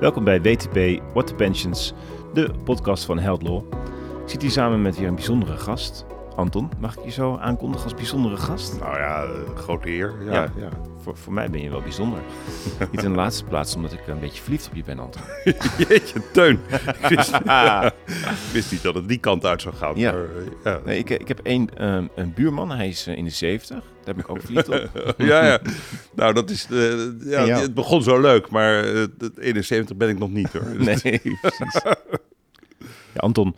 Welkom bij WTP What the Pensions, de podcast van Held Law. Ik zit hier samen met weer een bijzondere gast. Anton, mag ik je zo aankondigen als bijzondere gast? Nou ja, eh, grote eer. Ja, Ja. ja. Voor, voor mij ben je wel bijzonder. Niet in de laatste plaats omdat ik een beetje verliefd op je ben, Anton. Jeetje, Teun. ik, wist, niet dat het die kant uit zou gaan. Ja. Maar, eh, ja. Nee, ik, ik heb één, ehm, een buurman, hij is eh, in de 70. Daar ben ik ook verliefd op. ja, ja. Nou, dat is... eh, ja, het begon zo leuk, maar eh, het 71 ben ik nog niet, hoor. Nee, precies. Ja, Anton,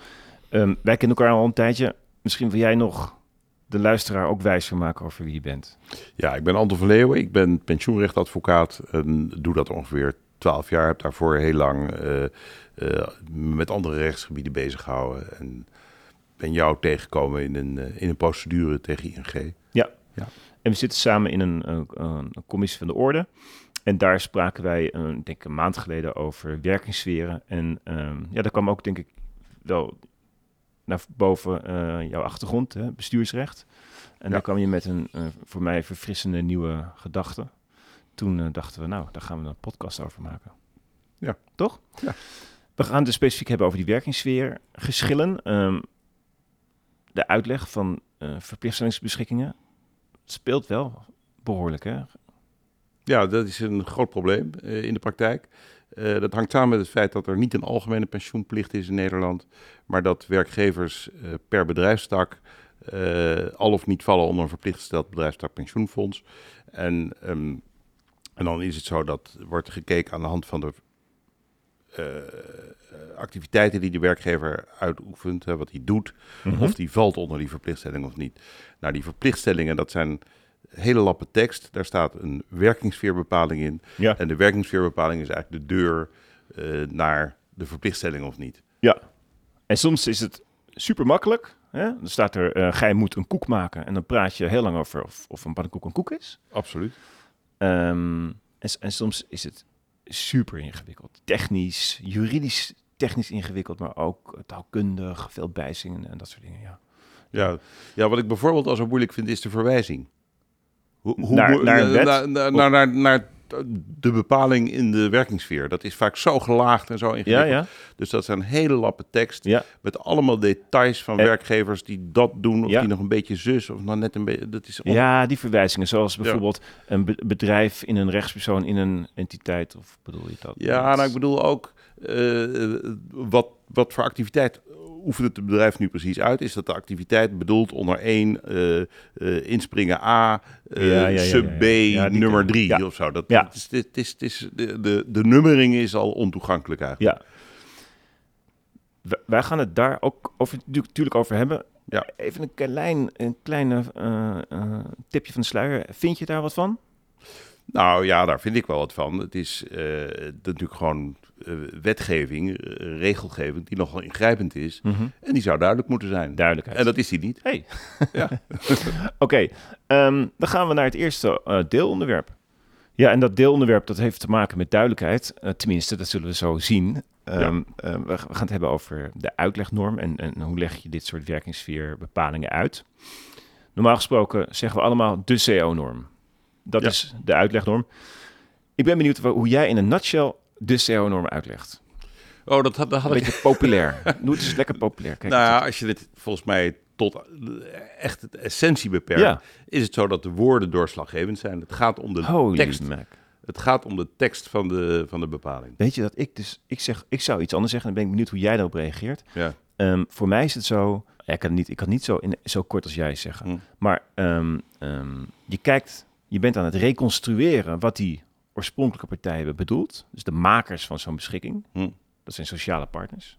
ehm, wij kennen elkaar al een tijdje. Misschien wil jij nog de luisteraar ook wijs maken over wie je bent. Ja, ik ben Anton van Leeuwen. Ik ben pensioenrechtadvocaat en doe dat ongeveer 12 jaar. Heb daarvoor heel lang eh, eh, met andere rechtsgebieden bezig gehouden. En ben jou tegengekomen in een, eh, in een procedure tegen ING. En we zitten samen in een, een, een commissie van de orde. En daar spraken wij, denk ik, een maand geleden over werkingssferen. En ehm, ja, daar kwam ook, denk ik, wel naar boven eh, jouw achtergrond, hè, bestuursrecht. En Ja. daar kwam je met een eh, voor mij verfrissende nieuwe gedachte. Toen eh, dachten we, nou, daar gaan we een podcast over maken. Ja. Toch? Ja. We gaan het dus specifiek hebben over die werkingssfeer geschillen. Ehm, de uitleg van eh verplichtstellingsbeschikkingen speelt wel behoorlijk, hè? Ja, dat is een groot probleem in de praktijk. Eh, dat hangt samen met het feit dat er niet een algemene pensioenplicht is in Nederland, maar dat werkgevers eh, per bedrijfstak eh, al of niet vallen onder een verplicht gesteld bedrijfstak pensioenfonds. En, ehm, en dan is het zo dat wordt gekeken aan de hand van de activiteiten die de werkgever uitoefent, wat hij doet, Mhm. of die valt onder die verplichtstelling of niet. Nou, die verplichtstellingen, dat zijn hele lappen tekst. Daar staat een werkingssfeerbepaling in. Ja. En de werkingssfeerbepaling is eigenlijk de deur eh, naar de verplichtstelling of niet. ja. En soms is het super makkelijk. Hè? Dan staat er, eh gij moet een koek maken. En dan praat je heel lang over of, of een pannenkoek een koek is. Absoluut. Ehm, en, en soms is het super ingewikkeld. Technisch, juridisch technisch ingewikkeld, maar ook taalkundig, veel bijzingen en dat soort dingen. Ja. Ja, ja, wat ik bijvoorbeeld al zo moeilijk vind, is de verwijzing. Hoe, Naar- naar wet? Naar, naar, naar, naar, naar de bepaling in de werkingssfeer. Dat is vaak zo gelaagd en zo Ja, ingewikkeld. ja. Dus dat zijn hele lappen tekst Ja. met allemaal details van En- werkgevers die dat doen of Ja. die nog een beetje zus of nog net een beetje. Dat is on- Ja, die verwijzingen, zoals bijvoorbeeld een be- bedrijf in een rechtspersoon in een entiteit, of bedoel je dat? Ja, nou, ik bedoel ook, eh, wat, wat voor activiteit oefent het bedrijf nu precies uit? Is dat de activiteit bedoeld onder één eh, eh, inspringen A, eh, Ja, sub. B, nummer ken ik. 3 Ja. of zo? Dat, Ja. het is, het is, het is, de, de, de nummering is al ontoegankelijk eigenlijk. Ja. Wij gaan het daar ook over, natuurlijk over hebben. Ja. Even een klein, een kleine tipje van de sluier. Vind je daar wat van? Nou ja, daar vind ik wel wat van. Het is eh, natuurlijk gewoon eh, wetgeving, eh, regelgeving die nogal ingrijpend is. En die zou duidelijk moeten zijn. Duidelijkheid. En dat is die niet. Hey. Ja. Oké, ehm, dan gaan we naar het eerste deelonderwerp. Ja, en dat deelonderwerp dat heeft te maken met duidelijkheid. Tenminste, dat zullen we zo zien. Ehm, eh, we, we gaan het hebben over de uitlegnorm en, en hoe leg je dit soort werkingssfeerbepalingen uit. Normaal gesproken zeggen we allemaal de CO-norm. Dat Ja. is de uitlegnorm. Ik ben benieuwd hoe jij in een nutshell de CO-norm uitlegt. Oh, dat, had- dat had Een ik beetje populair. Doe het eens lekker populair. Kijk, nou ja, als je dit volgens mij tot eh, echt de essentie beperkt, Ja. is het zo dat de woorden doorslaggevend zijn. Het gaat om de Holy tekst. mac. Het gaat om de tekst van de, van de bepaling. Weet je dat ik dus, ik zeg, ik zou iets anders zeggen. Dan ben ik benieuwd hoe jij daarop reageert. Ja. Ehm, voor mij is het zo, ja, ik kan het niet, ik kan het niet zo, in, zo kort als jij zeggen. Hm. Maar ehm, ehm, je kijkt, je bent aan het reconstrueren wat die oorspronkelijke partijen hebben bedoeld. Dus de makers van zo'n beschikking. Hm. Dat zijn sociale partners.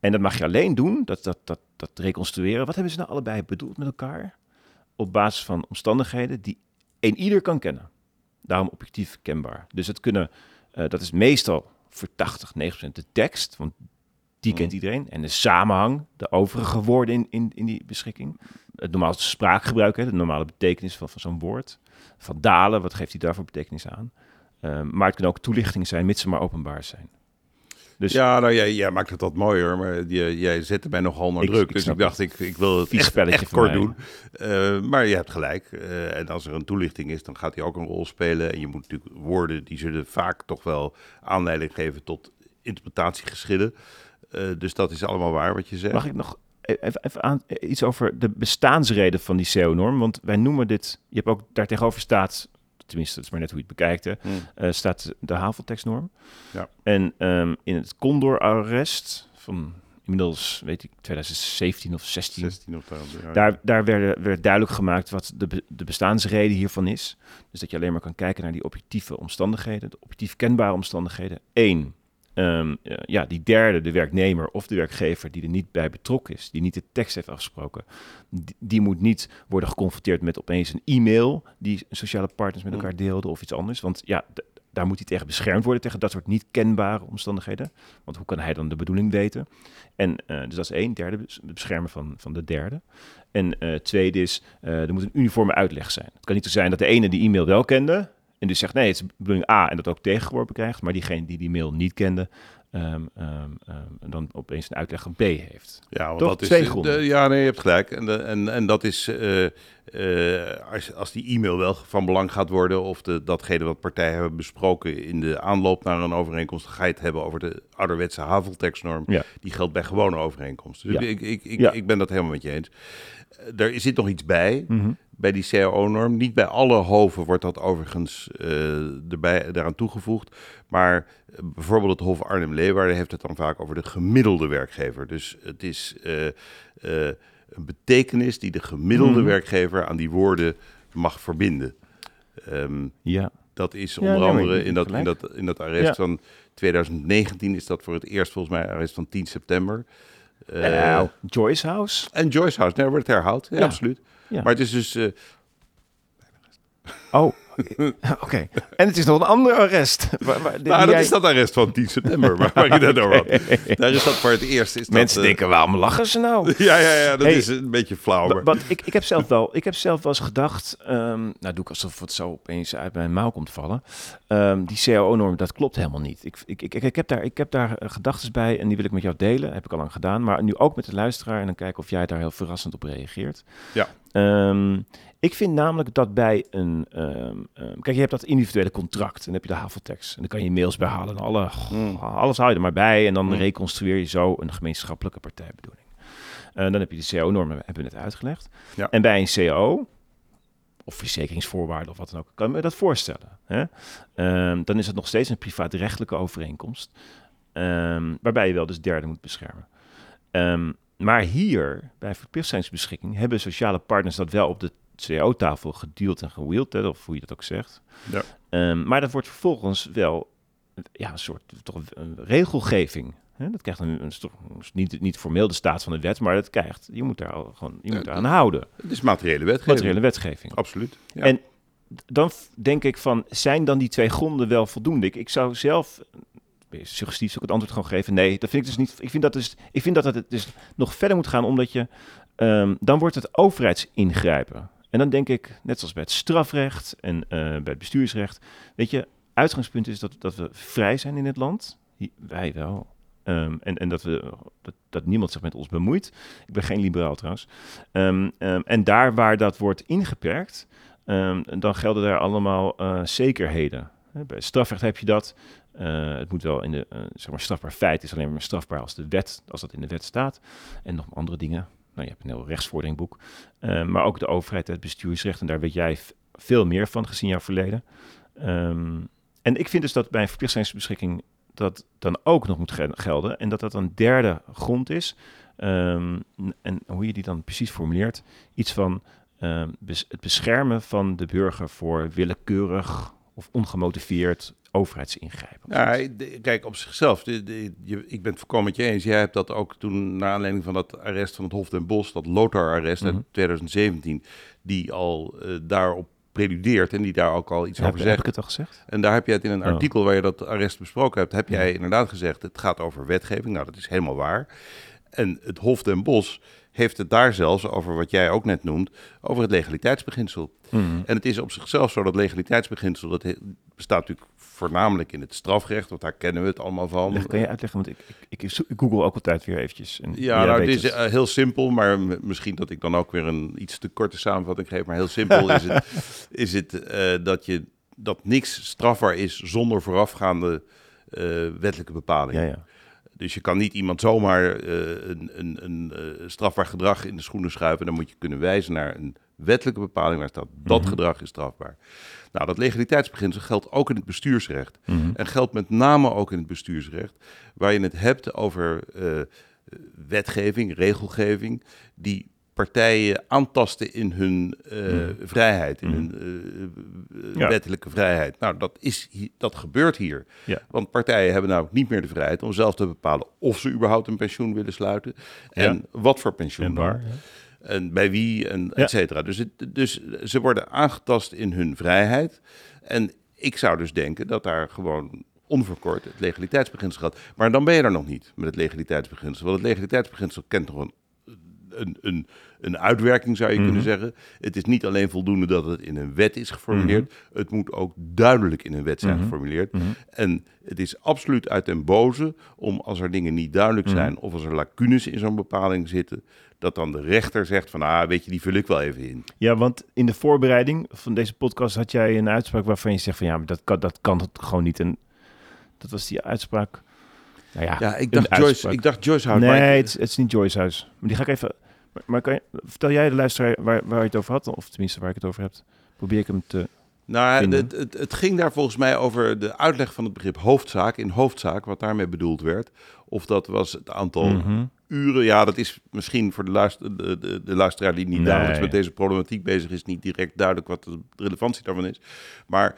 En dat mag je alleen doen, dat, dat, dat, dat reconstrueren. Wat hebben ze nou allebei bedoeld met elkaar? Op basis van omstandigheden die een ieder kan kennen. Daarom objectief kenbaar. Dus het kunnen, eh, dat is meestal voor 80, 90 de tekst, want die kent iedereen. En de samenhang, de overige woorden in, in, in die beschikking. Het normale spraakgebruik, hè, de normale betekenis van, van zo'n woord. Van dalen, wat geeft hij daarvoor betekenis aan? Eh, maar het kunnen ook toelichtingen zijn, mits ze maar openbaar zijn. Dus ja, nou jij, jij maakt het wat mooier, maar je, jij zette mij nogal onder Ik- druk. ik dus ik dacht, ik, ik wil het echt, echt kort mij. doen. Eh, maar je hebt gelijk. Eh, en als er een toelichting is, dan gaat die ook een rol spelen. En je moet natuurlijk woorden, die zullen vaak toch wel aanleiding geven tot interpretatiegeschillen. Eh, dus dat is allemaal waar wat je zegt. Mag ik nog e- even, even aan, eh, iets over de bestaansreden van die CO-norm? Want wij noemen dit, je hebt ook daar tegenover staat, tenminste, dat is maar net hoe je het bekijkt, hè, Hm. eh, staat de haveltekstnorm. Ja. En ehm, in het Condor-arrest van inmiddels, weet ik, 2017 of 16, 16 of daar. ja. daar, daar werd, werd duidelijk gemaakt wat de, de bestaansreden hiervan is. Dus dat je alleen maar kan kijken naar die objectieve omstandigheden, de objectief kenbare omstandigheden. Eén, ehm, eh, ja, die derde, de werknemer of de werkgever die er niet bij betrokken is, die niet de tekst heeft afgesproken, die, die moet niet worden geconfronteerd met opeens een e-mail die sociale partners met Mm. elkaar deelden of iets anders. Want ja, daar moet hij tegen beschermd worden, tegen dat soort niet kenbare omstandigheden. Want hoe kan hij dan de bedoeling weten? En eh, dus dat is één. Derde, bes- beschermen van, van de derde. En eh, tweede is, er moet een uniforme uitleg zijn. Het kan niet zo zijn dat de ene die e-mail wel kende en dus zegt nee, het is bedoeling A en dat ook tegengeworpen krijgt, maar diegene die die mail niet kende, en dan opeens een uitleg van B heeft. Ja, want Toch? dat is Twee de- ja, nee, je hebt gelijk. En, de- en, en dat is eh, eh, als, als die e-mail wel van belang gaat worden, of de, datgene wat partijen hebben besproken in de aanloop naar een overeenkomst, ga je het hebben over de ouderwetse haveltekstnorm. Ja. Die geldt bij gewone overeenkomsten. Dus Ja. ik, ik, ik, Ja. ik ben dat helemaal met je eens. Eh, Er zit nog iets bij. Mhm. Bij die CAO-norm. Niet bij alle hoven wordt dat overigens eh, erbij, daaraan toegevoegd. Maar eh, bijvoorbeeld het Hof Arnhem-Leeuwarden heeft het dan vaak over de gemiddelde werkgever. Dus het is eh, een betekenis die de gemiddelde Mhm. werkgever aan die woorden mag verbinden. Ehm, Ja, dat is Ja, onder nee, andere in dat, in, dat, in dat arrest Ja. van 2019 is dat voor het eerst volgens mij arrest van 10 september. Nou, Joyce House. en Joyce House, nee, wordt het herhaald. Ja, Ja. absoluut. Ja. Maar het is dus... eh, Oh, oké. En het is nog een ander arrest. Waar- nou, dat jij- is dat arrest van 10 september, waar, waar je net over had. Daar is dat voor het eerst. Is dat, Mensen eh, denken, waarom lachen ze nou? Ja, ja, ja, dat Hey, is een beetje flauw. Maar, Want ik, ik heb zelf wel, ik heb zelf wel eens gedacht, ehm, nou doe ik alsof het zo opeens uit mijn mouw komt vallen. Ehm, die CAO-norm, dat klopt helemaal niet. Ik, ik, ik, ik heb daar, ik heb daar gedachten bij en die wil ik met jou delen. Heb ik al lang gedaan, maar nu ook met de luisteraar en dan kijken of jij daar heel verrassend op reageert. Ja. Ehm, ik vind namelijk dat bij een, ehm, ehm, kijk, je hebt dat individuele contract en dan heb je de haveltekst en dan kan je mails bijhalen en alle, Mm. alles haal je er maar bij en dan Mm. reconstrueer je zo een gemeenschappelijke partijbedoeling. Eh, dan heb je de CO-normen, hebben we net uitgelegd. Ja. En bij een CO, of verzekeringsvoorwaarden of wat dan ook, kan je me dat voorstellen. Hè? Ehm, dan is het nog steeds een privaatrechtelijke overeenkomst, waarbij je wel dus derde moet beschermen. Maar hier, bij verplichtingsbeschikking, hebben sociale partners dat wel op de CO-tafel gedeeld en gewield, hè, of hoe je dat ook zegt. Ja. Ehm, maar dat wordt vervolgens wel ja, een soort toch een regelgeving. Hè? Dat krijgt een, een, sto- niet, niet formeel de staat van de wet, maar dat krijgt, je moet daar al gewoon je moet Ja, daar aan houden. het is materiële wetgeving. Materiële wetgeving. Absoluut. Ja. En dan denk ik van, zijn dan die twee gronden wel voldoende? Ik, ik zou zelf, eh, suggestief zou ik het antwoord gewoon geven, nee, dat vind ik dus niet. Ik vind dat, dus, ik vind dat het dus nog verder moet gaan, omdat je, ehm, dan wordt het overheidsingrijpen. En dan denk ik, net zoals bij het strafrecht en eh, bij het bestuursrecht, weet je, uitgangspunt is dat, dat we vrij zijn in het land. Wij wel. Ehm, en, en dat, we, dat, niemand zich met ons bemoeit. Ik ben geen liberaal trouwens. Ehm, ehm, en daar waar dat wordt ingeperkt, dan gelden daar allemaal eh, zekerheden. Bij strafrecht heb je dat. Eh, het moet wel in de, zeg maar, strafbaar feit is alleen maar strafbaar als de wet, als dat in de wet staat. En nog andere dingen. Nou, je hebt een heel rechtsvorderingboek. Eh, maar ook de overheid, het bestuursrecht. En daar weet jij veel meer van, gezien jouw verleden. Ehm, en ik vind dus dat bij een verplichtingsbeschikking dat dan ook nog moet gel- gelden. En dat dat een derde grond is. Ehm, en hoe je die dan precies formuleert. Iets van ehm, het beschermen van de burger voor willekeurig of ongemotiveerd overheidsingrijpen. Ja, kijk, op zichzelf, de, de- je, ik ben het volkomen met je eens. Jij hebt dat ook toen, naar aanleiding van dat arrest van het Hof den Bosch, dat Lothar-arrest Mhm. uit 2017, die al eh, daarop preludeert en die daar ook al iets heb, over heb zegt. ik het al gezegd? En daar heb jij het in een Oh. artikel waar je dat arrest besproken hebt, heb jij Ja. inderdaad gezegd, het gaat over wetgeving. Nou, dat is helemaal waar. En het Hof den Bosch heeft het daar zelfs over wat jij ook net noemt, over het legaliteitsbeginsel. Mhm. En het is op zichzelf zo dat legaliteitsbeginsel, dat bestaat natuurlijk voornamelijk in het strafrecht, want daar kennen we het allemaal van. Leg- Kan je uitleggen? Want ik, ik, ik, google ook altijd weer eventjes. En Ja, nou, het is eh, heel simpel, maar misschien dat ik dan ook weer een iets te korte samenvatting geef. Maar heel simpel is het, is het eh, dat, je, dat niks strafbaar is zonder voorafgaande eh, wettelijke bepalingen. ja, ja. Dus je kan niet iemand zomaar eh, een, een, een eh, strafbaar gedrag in de schoenen schuiven. Dan moet je kunnen wijzen naar een wettelijke bepaling waar staat dat Mhm. gedrag is strafbaar. Nou, dat legaliteitsbeginsel geldt ook in het bestuursrecht. Mhm. En geldt met name ook in het bestuursrecht, waar je het hebt over eh, wetgeving, regelgeving, die partijen aantasten in hun eh, Mhm. vrijheid, in Mhm. hun eh, eh, Ja. wettelijke vrijheid. Nou, dat, is, dat gebeurt hier. Ja. Want partijen hebben namelijk niet meer de vrijheid om zelf te bepalen of ze überhaupt een pensioen willen sluiten en wat voor pensioen En waar? En bij wie, en et cetera. Dus, het, dus ze worden aangetast in hun vrijheid. En ik zou dus denken dat daar gewoon onverkort het legaliteitsbeginsel gaat. Maar dan ben je er nog niet met het legaliteitsbeginsel. Want het legaliteitsbeginsel kent nog een, een, een, een uitwerking, zou je Mhm. kunnen zeggen. Het is niet alleen voldoende dat het in een wet is geformuleerd. Het moet ook duidelijk in een wet zijn Mhm. geformuleerd. Mhm. En het is absoluut uit den boze om als er dingen niet duidelijk Mhm. zijn of als er lacunes in zo'n bepaling zitten, dat dan de rechter zegt van, ah, weet je, die vul ik wel even in. Ja, want in de voorbereiding van deze podcast had jij een uitspraak waarvan je zegt van ja, maar dat kan, dat kan het gewoon niet. En dat was die uitspraak. Nou ja, Ja, ik dacht Joyce, ik dacht Joyce houdt. nee, is- het is niet Joyce Huis. Maar die ga ik even. Maar, maar kan je, vertel jij de luisteraar waar, waar je het over had, of tenminste waar ik het over heb. Probeer ik hem te. nou, het, het, het ging daar volgens mij over de uitleg van het begrip hoofdzaak. In hoofdzaak, wat daarmee bedoeld werd. Of dat was het aantal Mhm. uren. Ja, dat is misschien voor de, luister, de, de, de luisteraar die niet Nee. dagelijks met deze problematiek bezig is, niet direct duidelijk wat de relevantie daarvan is. Maar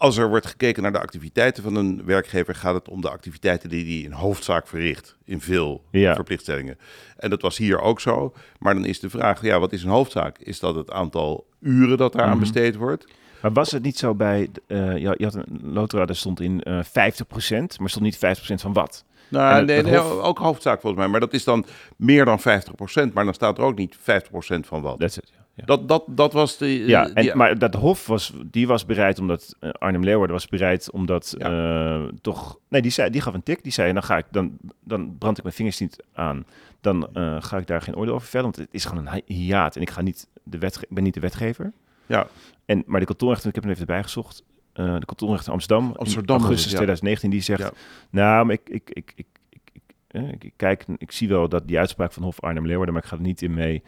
als er wordt gekeken naar de activiteiten van een werkgever, gaat het om de activiteiten die hij in hoofdzaak verricht. In veel Ja. verplichtstellingen. En dat was hier ook zo. Maar dan is de vraag, ja, wat is een hoofdzaak? Is dat het aantal uren dat daaraan Mhm. besteed wordt? Maar was het niet zo bij. eh je, had een lotra, daar stond in eh 50%, maar stond niet 50% van wat? Nou, nee, het nee, hof- ook hoofdzaak volgens mij. Maar dat is dan meer dan 50%. Maar dan staat er ook niet 50% van wat. That's it. Ja. Dat, dat, dat was de... Ja, die- en, maar dat Hof was, die was bereid omdat eh, Arnhem Leeuwarden was bereid omdat eh, toch, nee, die zei, die gaf een tik, die zei, dan ga ik, dan, dan brand ik mijn vingers niet aan, dan eh, ga ik daar geen oordeel over vellen, want het is gewoon een hi- hiaat en ik ga niet de ik ben niet de wetgever. Ja. En maar de kantonrechter, ik heb hem even erbij gezocht, eh, de kantonrechter Amsterdam, Amsterdam augustus het, ja. 2019, die zegt, nou, maar ik, ik, ik, ik, ik, ik, eh, ik, ik kijk, ik zie wel dat die uitspraak van Hof Arnhem Leeuwarden, maar ik ga er niet in mee.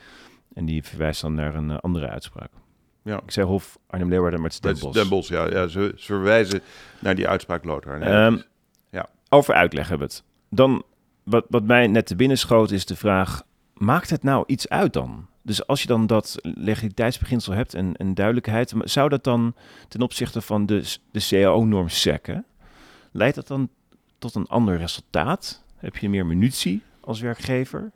En die verwijst dan naar een eh, andere uitspraak. Ja. Ik zei Hof Arnhem Leeuwarden, maar het is Den. Den Bosch, ja. ja ze, ze verwijzen naar die uitspraak Lothar. Nee, Ehm, ja. Over uitleg hebben we het. Dan, wat, wat mij net te binnen schoot, is de vraag: maakt het nou iets uit dan? Dus als je dan dat legaliteitsbeginsel hebt en, en duidelijkheid, zou dat dan ten opzichte van de, de CAO-norm SEC, leidt dat dan tot een ander resultaat? Heb je meer munitie als werkgever?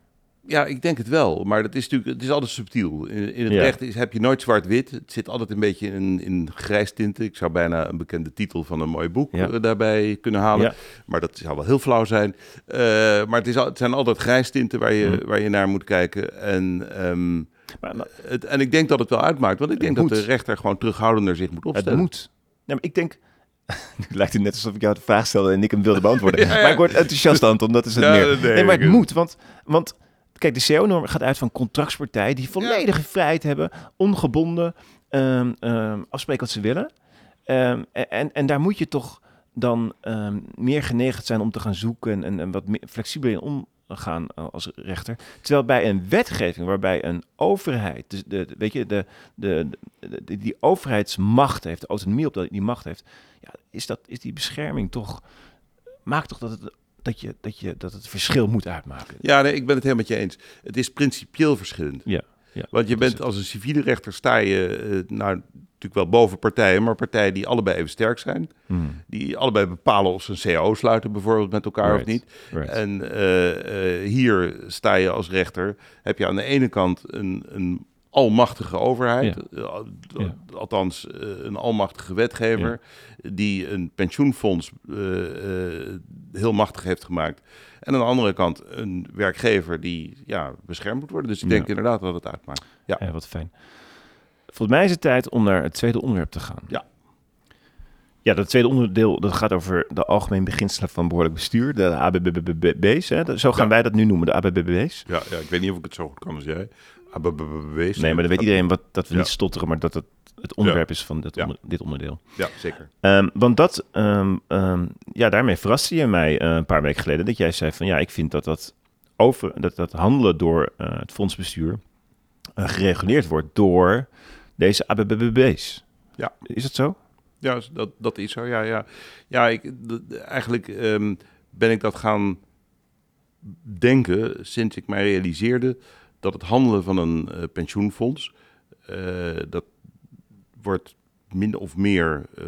Ja, ik denk het wel. Maar dat is natuurlijk, het is altijd subtiel. In, in het Ja. recht is, heb je nooit zwart-wit. Het zit altijd een beetje in, in grijs tinten. Ik zou bijna een bekende titel van een mooi boek Ja. eh, daarbij kunnen halen. Ja. Maar dat zou wel heel flauw zijn. Eh, maar het, is, het zijn altijd grijs tinten waar je, Mm. waar je naar moet kijken. En, ehm, Maar, maar het, en ik denk dat het wel uitmaakt. Want ik Het denk dat moet. de rechter gewoon terughoudender zich moet het opstellen. moet. Nee, maar ik denk. Het lijkt het net alsof ik jou de vraag stelde en ik hem wilde beantwoorden. Ja, ja. Maar ik word enthousiast, Anton, dat is het Ja, meer. nee, Nee, maar het moet, want, want kijk, de CO-norm gaat uit van contractspartijen die volledige vrijheid hebben, ongebonden, ehm, ehm, afspreken wat ze willen. Ehm, en, en daar moet je toch dan meer geneigd zijn om te gaan zoeken en, en, en wat meer flexibel in omgaan eh, als rechter. Terwijl bij een wetgeving waarbij een overheid, dus de, weet je, de, de, de- de- die overheidsmacht heeft, de autonomie op dat die macht heeft, ja, is, dat, is die bescherming toch, maakt toch dat het, dat, je, dat, je, dat het verschil moet uitmaken. Ja, nee, ik ben het helemaal met je eens. Het is principieel verschillend. Ja, ja, Want je bent als een civiele rechter sta je eh, nou, natuurlijk wel boven partijen, maar partijen die allebei even sterk zijn. Hmm, Die allebei bepalen of ze een CAO sluiten bijvoorbeeld met elkaar of niet. right. En eh, eh, hier sta je als rechter, heb je aan de ene kant een, een almachtige overheid, Ja. eh, althans eh, een almachtige wetgever, die een pensioenfonds eh, heel machtig heeft gemaakt. En aan de andere kant een werkgever die ja, beschermd moet worden. Dus ik Ja. denk inderdaad dat het uitmaakt. Ja. Wat fijn. Volgens mij is het tijd om naar het tweede onderwerp te gaan. Ja. Ja, dat tweede onderdeel dat gaat over de algemeen beginselen van behoorlijk bestuur, de ABBB's. Hè? Zo gaan Ja. wij dat nu noemen, de ABBB's. Ja, ja, ik weet niet of ik het zo goed kan als jij. ABBB's. Nee, maar dan weet iedereen wat, dat we niet stotteren, maar dat het het onderwerp is van dit, onder- dit onderdeel. Ja, zeker. Ehm, want dat, ehm, ehm, ja, daarmee verraste je mij eh, een paar weken geleden. Dat jij zei van ja, ik vind dat dat, over, dat, dat handelen door eh, het fondsbestuur eh, gereguleerd wordt door deze ABBB's. Ja. Is dat zo? Ja, dat, dat is zo. Ja, ja. ja ik, eigenlijk ben ik dat gaan denken sinds ik mij realiseerde dat het handelen van een eh, pensioenfonds, eh, dat wordt min of meer, eh,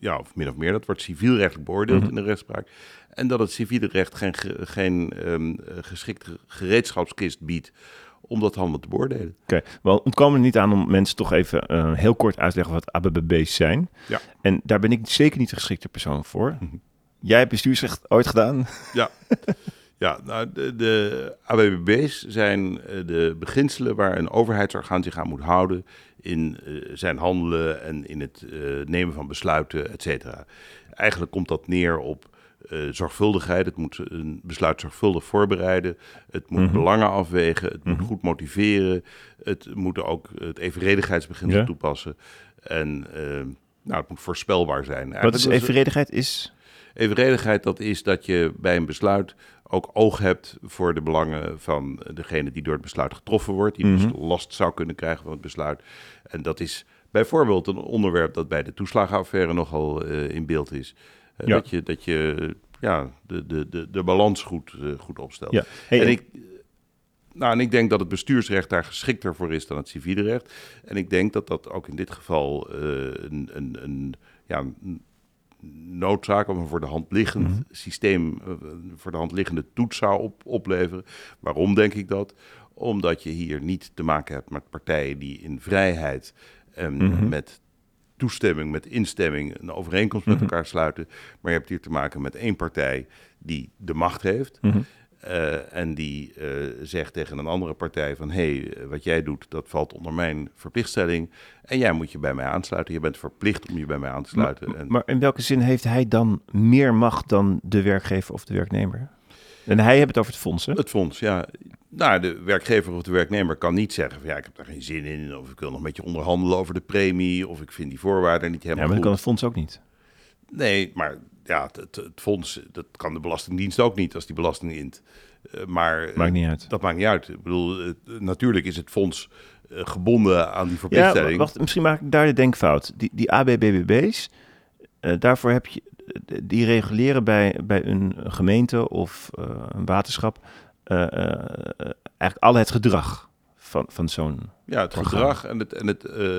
ja, of min of meer, dat wordt civielrechtelijk beoordeeld Mhm. in de rechtspraak. En dat het civiele recht geen, ge- geen ehm, eh, geschikte gereedschapskist biedt om dat handelen te beoordelen. Oké, wel ontkomen er niet aan om mensen toch even heel kort uit te leggen wat ABBB's zijn. Ja. En daar ben ik zeker niet de geschikte persoon voor. Mhm. Jij hebt bestuursrecht ooit gedaan. Ja, nou, de, de ABBB's zijn eh, de beginselen waar een overheidsorgaan zich aan moet houden in eh, zijn handelen en in het eh, nemen van besluiten, et cetera. Eigenlijk komt dat neer op zorgvuldigheid. Het moet een besluit zorgvuldig voorbereiden. Het moet Mhm. belangen afwegen. Het moet Mhm. goed motiveren. Het moet ook het evenredigheidsbeginsel Ja. toepassen. En nou, het moet voorspelbaar zijn. Wat is evenredigheid? Is... Evenredigheid, dat is dat je bij een besluit ook oog hebt voor de belangen van degene die door het besluit getroffen wordt, die dus Mhm. last zou kunnen krijgen van het besluit. En dat is bijvoorbeeld een onderwerp dat bij de toeslagenaffaire nogal eh, in beeld is. Eh, Ja. Dat je, dat je ja, de, de, de, de balans goed, eh, goed opstelt. Ja. Hey, en, ik, nou, en ik denk dat het bestuursrecht daar geschikter voor is dan het civiele recht. En ik denk dat dat ook in dit geval een, een, een, ja, een noodzaak of een voor de hand liggend Mhm. systeem, eh, een voor de hand liggende toets zou op, opleveren. Waarom denk ik dat? Omdat je hier niet te maken hebt met partijen die in vrijheid en Mhm. met toestemming, met instemming een overeenkomst met Mhm. elkaar sluiten. Maar je hebt hier te maken met één partij die de macht heeft. Eh, en die eh, zegt tegen een andere partij van... hé, hey, wat jij doet, dat valt onder mijn verplichtstelling... en jij moet je bij mij aansluiten. Je bent verplicht om je bij mij aan te sluiten. Maar, en, maar in welke zin heeft hij dan meer macht dan de werkgever of de werknemer? En hij heeft het over het fonds, hè? Het fonds, ja. Nou, de werkgever of de werknemer kan niet zeggen van... ja, ik heb daar geen zin in... of ik wil nog met je onderhandelen over de premie... of ik vind die voorwaarden niet Ja, helemaal maar dat goed. kan het fonds ook niet. Nee, maar ja, het, het fonds, dat kan de Belastingdienst ook niet... als die belasting int. Eh, maar Maakt niet uit. dat maakt niet uit. Ik bedoel, het- natuurlijk is het fonds eh, gebonden aan die Ja, verplichtstelling. wacht, misschien maak ik daar de denkfout. Die, die ABBB's, eh, daarvoor heb je, eh, die reguleren bij, bij een gemeente of eh, een waterschap eh, eh, eh, eigenlijk al het gedrag van, van zo'n... Ja, het gedrag en, het, en, het, eh,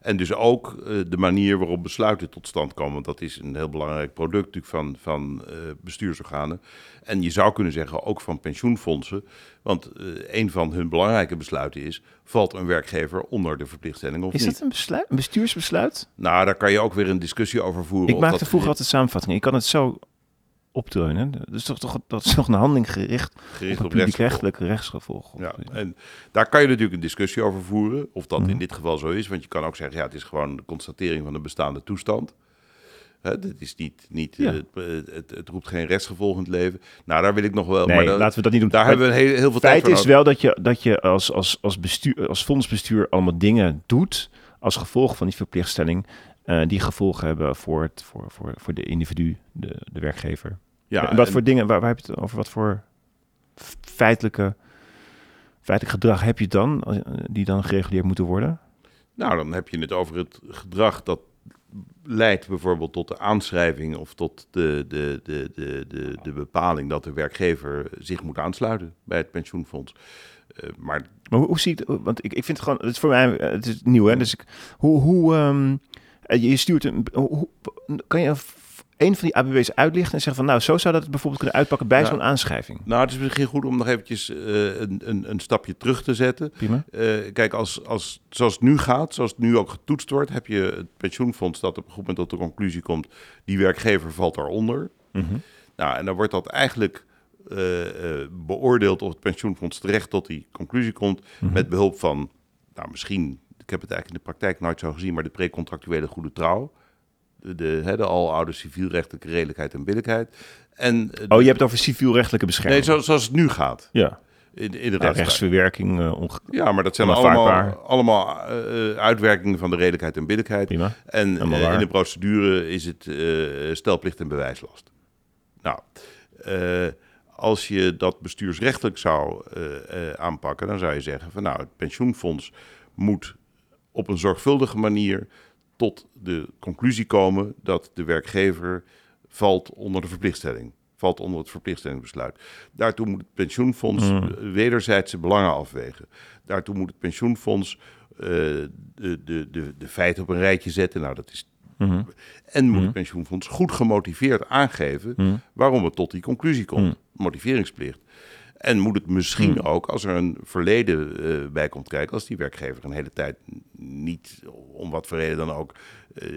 en dus ook eh, de manier waarop besluiten tot stand komen. Want dat is een heel belangrijk product natuurlijk van, van eh, bestuursorganen. En je zou kunnen zeggen ook van pensioenfondsen. Want een van hun belangrijke besluiten is... valt een werkgever onder de verplichtstelling of Is niet? dat een, besluit, een bestuursbesluit? Nou, daar kan je ook weer een discussie over voeren. Ik maakte dat vroeger altijd samenvattingen. Ik kan het zo opdreunen. Dat is toch, toch, dat is toch een handeling gericht gericht op op een rechtsgevolg. publiekrechtelijke rechtsgevolg. Ja, en daar kan je natuurlijk een discussie over voeren, of dat Mhm. in dit geval zo is. Want je kan ook zeggen, ja, het is gewoon de constatering van een bestaande toestand. Hè, dit is niet, niet Ja. eh, het, het, het roept geen rechtsgevolg in het leven. Nou, daar wil ik nog wel. Nee, maar laten we dat niet doen. daar hebben we een heel, heel veel tijd feit voor is nodig. wel dat je, dat je als, als, als, bestuur, als fondsbestuur allemaal dingen doet als gevolg van die verplichtstelling. Eh, die gevolgen hebben voor, het, voor, voor, voor de individu, de, de werkgever. Ja, en wat en- voor dingen, waar, waar heb je het over? Wat voor feitelijke, feitelijk gedrag heb je dan, als- die dan gereguleerd moeten worden? Nou, dan heb je het over het gedrag dat leidt bijvoorbeeld tot de aanschrijving of tot de, de, de, de, de, de bepaling dat de werkgever zich moet aansluiten bij het pensioenfonds. Eh, maar Maar hoe, hoe zie ik het? Want ik, ik vind het gewoon, het is voor mij, eh, het is nieuw hè. Dus ik, hoe, hoe, ehm, eh, je stuurt een, hoe, hoe- kan je een van die ABB's uitlichten en zeggen van... nou, zo zou dat bijvoorbeeld kunnen uitpakken bij Ja. zo'n aanschrijving. Nou, het is misschien goed om nog eventjes eh, een, een, een stapje terug te zetten. Prima. Eh, kijk, als, als, zoals het nu gaat, zoals het nu ook getoetst wordt, heb je het pensioenfonds dat op een goed moment tot de conclusie komt, die werkgever valt daaronder. Mhm. Nou, en dan wordt dat eigenlijk eh, eh, beoordeeld of het pensioenfonds terecht tot die conclusie komt Mhm. met behulp van, nou misschien, heb het eigenlijk in de praktijk nooit zo gezien, maar de precontractuele goede trouw. De, de, hè, de aloude civielrechtelijke redelijkheid en billijkheid. En, eh, Oh, je hebt het over civielrechtelijke bescherming. Nee, zo, zoals het nu gaat. Ja, In, in de nou, rechtsverwerking, eh, Ja, maar dat zijn allemaal, allemaal eh, uitwerkingen van de redelijkheid en billijkheid. prima. En waar. in de procedure is het stelplicht en bewijslast. Nou, als je dat bestuursrechtelijk zou aanpakken, dan zou je zeggen van nou, het pensioenfonds moet op een zorgvuldige manier tot de conclusie komen dat de werkgever valt onder de verplichtstelling. Valt onder het verplichtstellingsbesluit. Daartoe moet het pensioenfonds Mm. eh, wederzijdse belangen afwegen. Daartoe moet het pensioenfonds eh, de, de, de, de feiten op een rijtje zetten. Nou, dat is Mhm. en moet het pensioenfonds goed gemotiveerd aangeven Mhm. waarom het tot die conclusie komt. Mhm. Motiveringsplicht. En moet het misschien Mhm. ook, als er een verleden eh, bij komt kijken, als die werkgever een hele tijd niet, om wat voor reden dan ook, eh,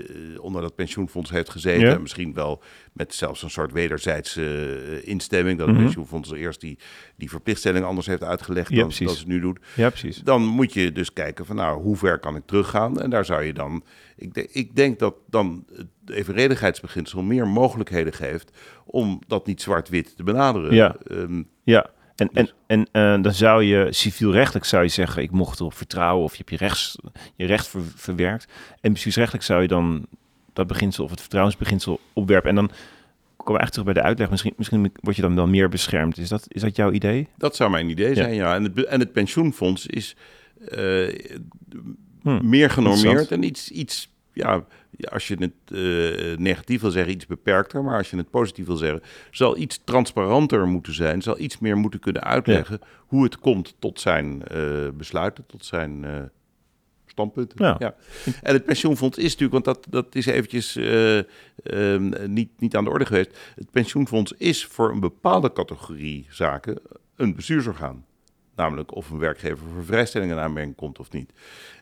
onder dat pensioenfonds heeft gezeten. Ja. En misschien wel met zelfs een soort wederzijdse eh, instemming, dat het Mhm. pensioenfonds eerst die, die verplichtstelling anders heeft uitgelegd Ja, dan, precies. dan het nu doet Ja, precies. dan moet je dus kijken van nou, hoe ver kan ik teruggaan? En daar zou je dan, ik, de- ik denk dat dan het evenredigheidsbeginsel meer mogelijkheden geeft om dat niet zwart-wit te benaderen. Ja. Ehm, Ja, en, en, Dus- en eh, dan zou je civielrechtelijk zou je zeggen, ik mocht erop vertrouwen of je hebt je, rechts, je recht ver- verwerkt. En bestuursrechtelijk zou je dan dat beginsel of het vertrouwensbeginsel opwerpen. En dan komen we echt terug bij de uitleg. Misschien, misschien word je dan wel meer beschermd. Is dat, is dat jouw idee? dat zou mijn idee zijn, ja. En het, en het pensioenfonds is eh, Hm, meer genormeerd en iets, iets ja, als je het eh, negatief wil zeggen, iets beperkter. Maar als je het positief wil zeggen, zal iets transparanter moeten zijn. Zal iets meer moeten kunnen uitleggen hoe het komt tot zijn eh, besluiten, tot zijn eh, standpunten. Ja. En het pensioenfonds is natuurlijk, want dat, dat is eventjes eh, ehm, niet, niet aan de orde geweest. Het pensioenfonds is voor een bepaalde categorie zaken een bestuursorgaan. Namelijk of een werkgever voor vrijstelling in aanmerking komt of niet.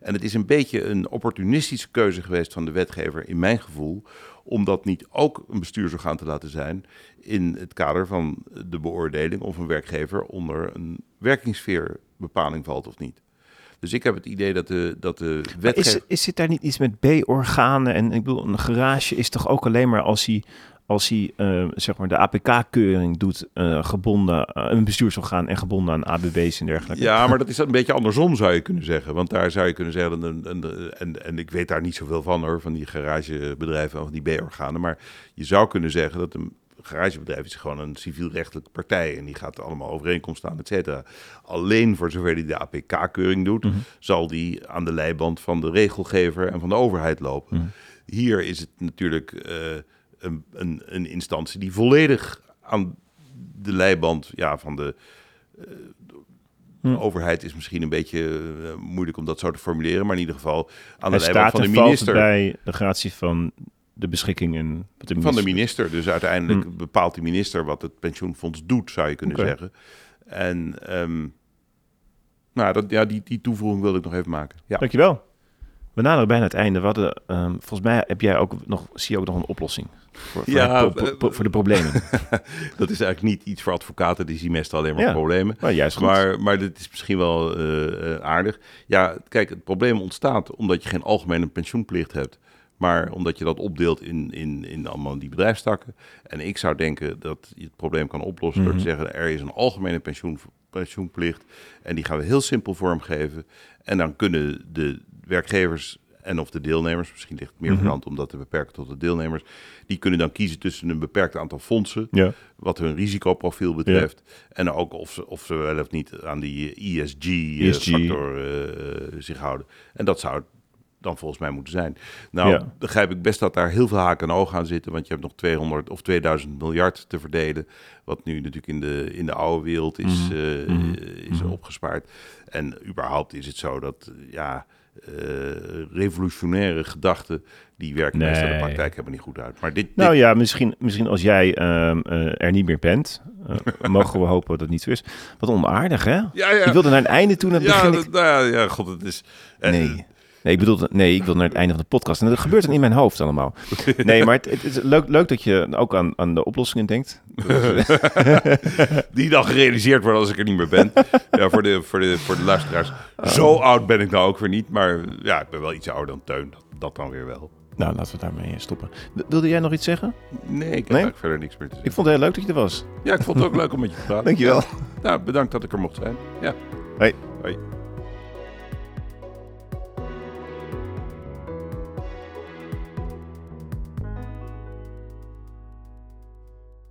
En het is een beetje een opportunistische keuze geweest van de wetgever, in mijn gevoel, om dat niet ook een bestuursorgaan te laten zijn in het kader van de beoordeling of een werkgever onder een werkingssfeerbepaling valt of niet. Dus ik heb het idee dat de, dat de wetgever... Is, is zit daar niet iets met B-organen? En ik bedoel, een garage is toch ook alleen maar als hij, als hij eh, zeg maar de APK-keuring doet, eh, gebonden, eh, een bestuursorgaan en gebonden aan ABB's en dergelijke. Ja, maar dat is een beetje andersom, zou je kunnen zeggen. Want daar zou je kunnen zeggen, en, en, en, en ik weet daar niet zoveel van hoor, van die garagebedrijven of die B-organen. Maar je zou kunnen zeggen dat een garagebedrijf is gewoon een civielrechtelijke partij. En die gaat allemaal overeenkomsten aan, et cetera. Alleen voor zover die de APK-keuring doet, Mhm. zal die aan de leiband van de regelgever en van de overheid lopen. Mhm. Hier is het natuurlijk een, een, een instantie die volledig aan de leiband ja, van de Hm. de overheid is misschien een beetje eh, moeilijk om dat zo te formuleren, maar in ieder geval aan de leiband van de minister. bij de gratie van de beschikking en wat de Van de minister-. Dus uiteindelijk bepaalt de minister wat het pensioenfonds doet, zou je kunnen zeggen. En ehm, nou, dat, ja, die, die toevoeging wilde ik nog even maken. Ja. Dankjewel. We naderen bijna het einde. We hadden, ehm, volgens mij heb jij ook nog, zie je ook nog een oplossing voor, voor, Ja, het pro- pro- pro- voor de problemen. Dat is eigenlijk niet iets voor advocaten, die zien meestal alleen maar Ja. problemen. maar juist goed. Maar, maar dit is misschien wel eh, eh, aardig. Ja, kijk, het probleem ontstaat omdat je geen algemene pensioenplicht hebt. Maar omdat je dat opdeelt in, in, in allemaal die bedrijfstakken. En ik zou denken dat je het probleem kan oplossen door te Mhm. zeggen... er is een algemene pensioen, pensioenplicht en die gaan we heel simpel vormgeven. En dan kunnen de werkgevers en of de deelnemers... misschien ligt het meer Mhm. hand om dat te beperken tot de deelnemers... die kunnen dan kiezen tussen een beperkt aantal fondsen ja. wat hun risicoprofiel betreft. En ook of ze, of ze wel of niet aan die E ESG. ESG-factor zich houden. En dat zou dan volgens mij moeten zijn. Nou, Ja. begrijp ik best dat daar heel veel haken en ogen aan zitten. Want je hebt nog 200 of 2000 miljard te verdelen. Wat nu natuurlijk in de, in de oude wereld is, Mhm. eh, Mhm. is Mhm. opgespaard. En überhaupt is het zo dat, eh, ja... revolutionaire gedachten, die werken meestal in de Nee. praktijk helemaal niet goed uit. Maar dit, dit- Nou ja, misschien, misschien als jij ehm, eh, er niet meer bent, eh, mogen we hopen dat het niet zo is. Wat onaardig, hè? ja, ja, Ik wilde naar het einde toe, en het ja, begin dat- ik... nou ja, ja, god, het is... eh, Nee. Nee, ik bedoel, nee, ik wil naar het einde van de podcast. En dat gebeurt dan in mijn hoofd allemaal. Nee, maar het, het is leuk, leuk dat je ook aan, aan de oplossingen denkt. Die dan gerealiseerd worden als ik er niet meer ben. ja, voor de, voor de, voor de luisteraars. Zo oud ben ik nou ook weer niet. Maar ja, ik ben wel iets ouder dan Teun. Dat, dat dan weer wel. Nou, laten we daarmee stoppen. Wilde jij nog iets zeggen? Nee, ik heb Nee? eigenlijk verder niks meer te Ik zeggen. vond het heel leuk dat je er was. Ja, ik vond het ook leuk om met je te praten. Dankjewel. Nou, bedankt dat ik er mocht zijn. Ja. Hoi. Hoi.